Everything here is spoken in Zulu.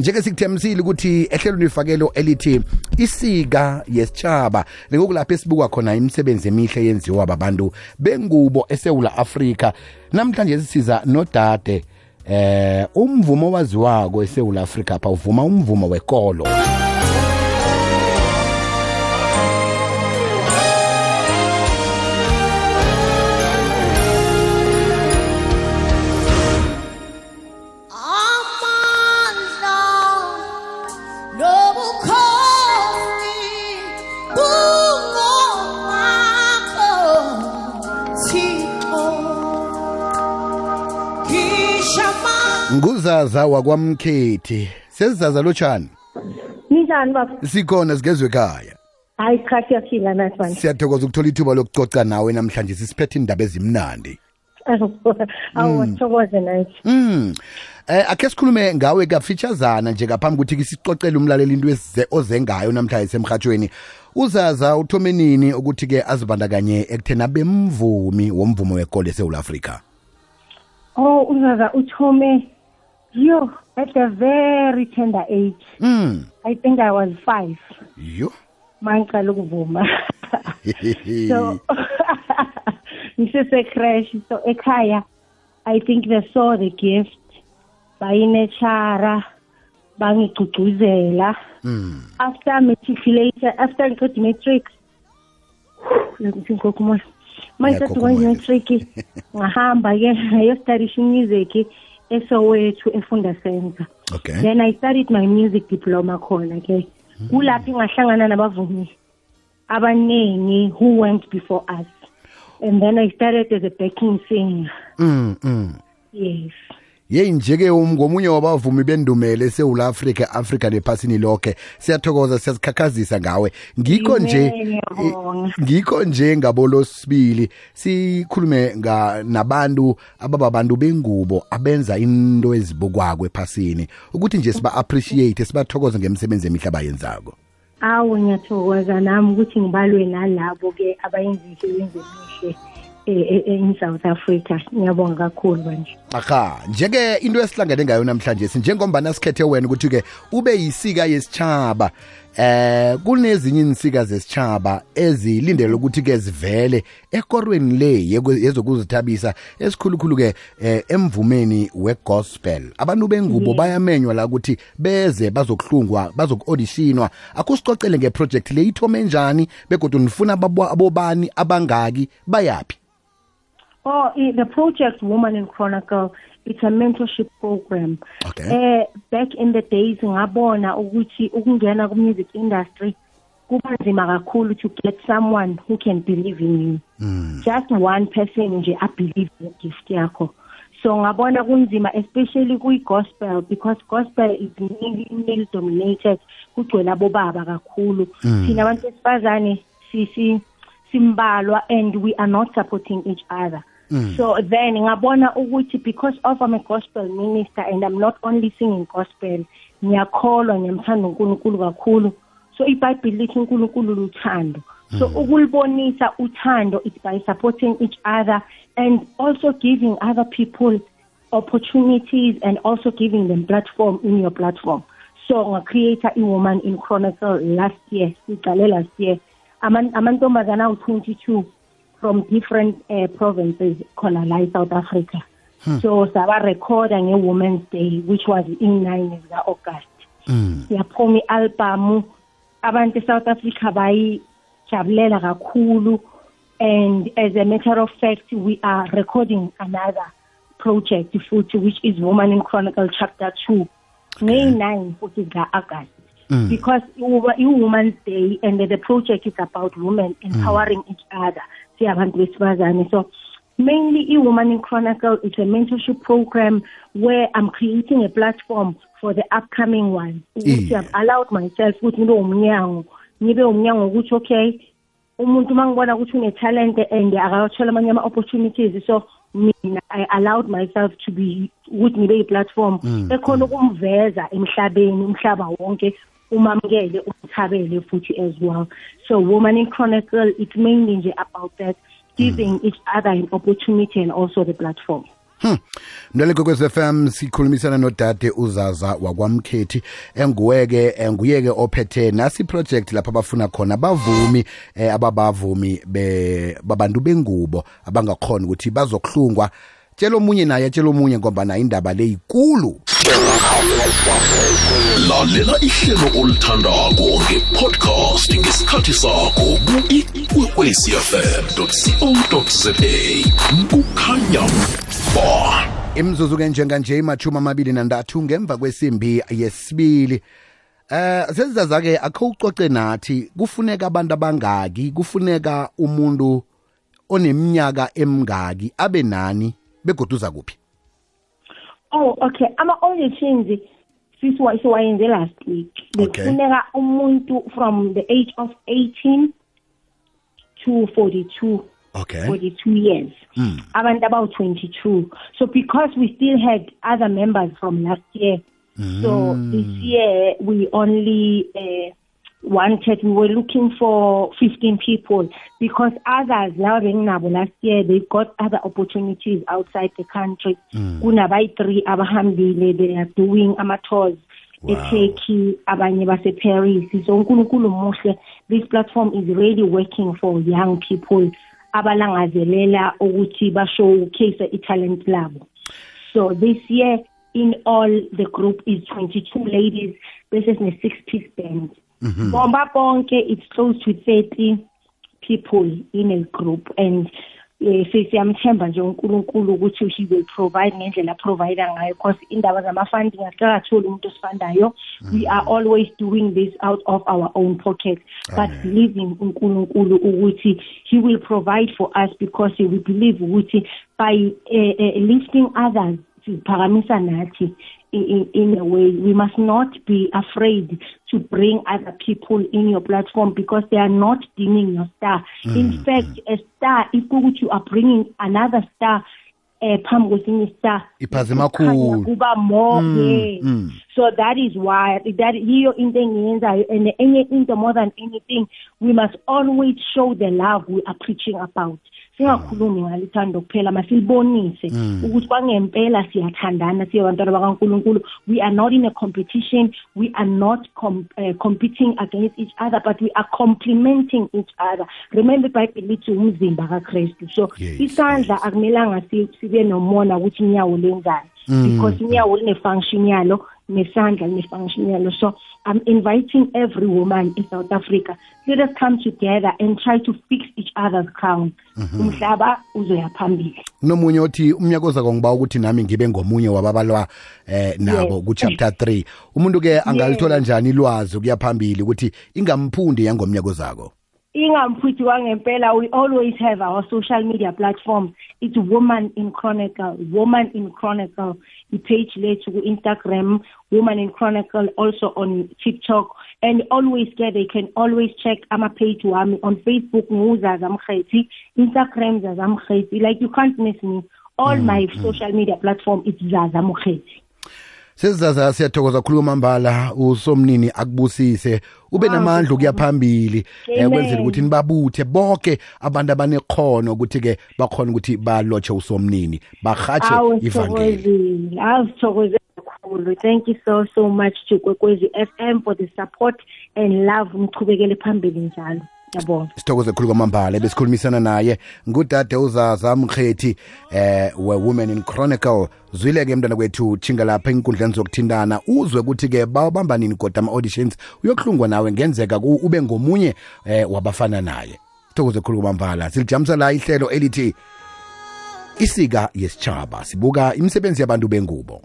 njeke sikuthembisile ukuthi ehlelweni ifakelo elithi isika yesitshaba lekukulapho esibuka khona imisebenzi emihle yenziwa babantu bengubo esewula afrika. Namhlanje sisiza nodade eh umvumo owaziwako esewula afrika apha uvuma umvumo wekolo. Nguzaza wakwamkhethi sesizaza lotshani Ninjani baba? sikhona sigezwe ekhaya Hayi cha siyaphila nathi manje. siyathokoza ukuthola ithuba lokucoca nawe namhlanje sisiphethe indaba ezimnandi Awu thokoze nathi. Mm. Eh ake sikhulume ngawe kafeaturesana nje ngaphambi ukuthi kisicocele umlaleli into eze ozengayo namhlanje semhathweni. Uzaza uthome nini ukuthi ke azibandakanye ekuthena bemvumi womvumo wekole eSouth Africa. Oh uzaza uthome yo at a very tender age. Mm. I think I was 5 Yo. mangiqala ukuvuma. so ngisese crash so ekhaya I think they saw the gift bayinechara bangigcugcuzela Mm. after matriculation after ngiqeda matric ngithi ngokumoya manje Ngiyakhokhumala. matric ngahamba ke ngayostudisha music esowethu efunda center Okay. then i studied my music diploma khona ke. Kulapho ngahlangana nabavumi abaningi who went before us. And then i started as a backing singer. Mm mm. yes. Ye njeke ngomunye wabavumi bendumele eSouth Africa Africa nephasini lonke siyathokoza siyazikhakhazisa ngawe. Ngikho nje Amen, ngiyabonga. ngikho nje ngabolosibili sikhulume nga nabantu abababantu bengubo abenza into ezibukwako ephasini. Ukuthi nje siba appreciate sibathokoze ngemsebenzi emihle abayenzako. Awu ngiyathokoza nami ukuthi ngibalwe nalabo-ke abayenza imisebenzi emihle eh, eh, eh, in south africa ngiyabonga kakhulu manje. Aha njeke into esihlangane ngayo namhlanje sinjengombana sikhethe wena ukuthi-ke ube yisika yesitshaba eh kunezinye insika zesitshaba ezilindelwe ukuthi-ke zivele ekorweni le yekwe- yezokuzithabisa esikhulukhulu-ke eh, emvumeni wegospel. Abantu bengubo bayamenywa la ukuthi beze bazokuhlungwa bazoku-audishinwa akusicocele ngeproject le ithome njani begodwa nifuna ababo- abobani abangaki bayaphi? Oh, i- the project Woman in Chronicle, it's a mentorship program. Okay. Eh back in the days ngabona ukuthi ukungena ku music industry kuba nzima kakhulu to get someone who can believe in you. Just one person nje a believe in gift yakho. So ngabona kunzima especially kuyi gospel because gospel is mainly male dominated kugcwele abobaba kakhulu. Thina abantu besifazane sisi simbalwa and we are not supporting each other. So then ngabona ukuthi because of I'm a gospel minister and I'm not only singing gospel ngiyakholwa ngiyamthanda uNkulunkulu kakhulu. So iBhayibheli lithi uNkulunkulu luthando. So ukulibonisa uthando is by supporting each other and also giving other people opportunities and also giving them platform in your platform. So ngacreate i-woman in chronicle last year siqale last year. Aman- amantombazana awu-22 from different uh, provinces khona la e-south africa hmm. so sabarekhoda nge-women's day which was in-9 zika-august hmm. yaphuma i-albamu. Abantu e-south africa bayijabulela kakhulu. And as a matter of fact we are recording another project futhi which is woman in chronicle chapter 2 ngeyi-9 futhi zika-august hmm. because uba- i-woman's day and the project is about women empowering each other siyabantu besifazane. So mainly i-woman in chronicle it's a mentorship program where i'm creating a platform for the upcoming one. Ukuthi Yeah. i've allowed myself ukuthi ngibe umnyango ngibe umnyango ukuthi okay umuntu mangibona ukuthi une-talent and akawathola amanye ama-opportunities so mina i allowed myself to be ukuthi ngibe yi-platform ekhona ukumveza emhlabeni umhlaba wonke umamukele umthabele futhi as well. So woman in chronicle it's mainly nje about that giving each other an opportunity and also the platform. Mlaleli kwekwez FM sikhulumisana nodade uzaza wakwamkhethi. Enguweke enguyeke ophethe nasi project lapha abafuna khona bavumi eh, ababavumi be babantu bengubo abangakhona ukuthi bazokuhlungwa. Tshela omunye naye tshela omunye ngoba nayo indaba le ikulu. Lalela ihlelo olithandako ngepodcast ngesikhathi sakho ku-ikwekwecfm co za kukhanya ba. Imzuzu ke njenganje imachumi amabili nandathu ngemva kwesimbi yesibili. Eh sesizaza-ke akho ucoce nathi kufuneka abantu abangaki kufuneka umuntu oneminyaka emngaki abe nani begoduza kuphi? Oh okay. Ama auditions sisiwa siwayenze last week. Okay. bekufuneka umuntu from the age of 18 to 42 okay. 42 years. Abantu about 22 so because we still had other members from last year. So this year we only uh, wanted we were looking for 15 people because others last year they got other opportunities outside the country. Hmm. Kunabayi 3 abahambile they are doing amateurs. Wow. eTurkey abanye base Paris. So uNkulunkulu muhle. This platform is really working for young people abalangazelela ukuthi ba showcase italent labo. So this year in all the group is 22 ladies bese sine 6 piece band bomba bonke it's close to 30 people in a group and eh siyamthemba nje uNkulunkulu ukuthi he will provide ngendlela provide ngayo because indaba zama funding asikatholi umuntu osifandayo. We are always doing this out of our own pocket but believing uNkulunkulu ukuthi he will provide for us because we believe ukuthi by uh, uh, lifting others siphakamisa nathi in, a way. We must not be afraid to bring other people in your platform because they are not dimming your star. Mm-hmm. In fact a star if ukuthi you are bringing another star eh phambi kwesinye star Iphazima kuba more yeah mm, mm. so that is why that hiyo into engiyenzayo and enye into more than anything we must always show the love we are preaching about singakhulumi ngalithando kuphela masilibonise ukuthi kwangempela siyathandana siyabantwana bakaNkuluNkulu. We are not in a competition. We are not com uh, competing against each other but we are complementing each other. Remember ibhayibheli lithi umzimba kaKristu. So Yes, isandla akumelanga si- sibe nomona ukuthi inyawo lenzani. Because inyawo line function yalo nesandla line function yalo so i'm inviting every woman in south africa. Let us come together and try to fix each other's crown. Umhlaba uzoya phambili. Kunomunye othi umnyaka oza ngiba ukuthi nami ngibe ngomunye wababalwa eh nabo Yes. ku chapter 3 umuntu ke angalithola njani ilwazi ukuya phambili ukuthi ingamphundi yangomnyaka ozako ingamphuthi kwangempela we always have our social media platform. It's woman in chronicle woman in chronicle. Ipage lethu ku-instagram woman in chronicle also on tiktok. And always there they can always check ama-page wami. On facebook nguzaza mkhethi. Instagram zaza like you can't miss me. All mm, my mm. social media platform it's zaza sesizaza siyathokoza khulu kwamambala usomnini akubusise ube namandla ukuya phambili eh, kwenzela ukuthi nibabuthe bonke abantu abanekhono ukuthi-ke bakhona ukuthi balotshe usomnini barhatshe ivangeli. thank you so so much to kwekwezi FM for the support and love. Nichubekele phambili njalo sithokoze khulu kwamambala besikhulumisana naye ngudade uzaza mkhethi eh we-women in chronicle. Zwile-ke mntwana kwethu tshinga lapha enkundleni zokuthintana. Uzwe ukuthi-ke bawabamba nini kodwa ama-auditions? Uyokuhlungwa nawe ngenzeka ube ngomunye eh wabafana naye. Sithokoze khulu kwamambala. Silijamisa la ihlelo elithi isika yesitshaba sibuka imisebenzi yabantu bengubo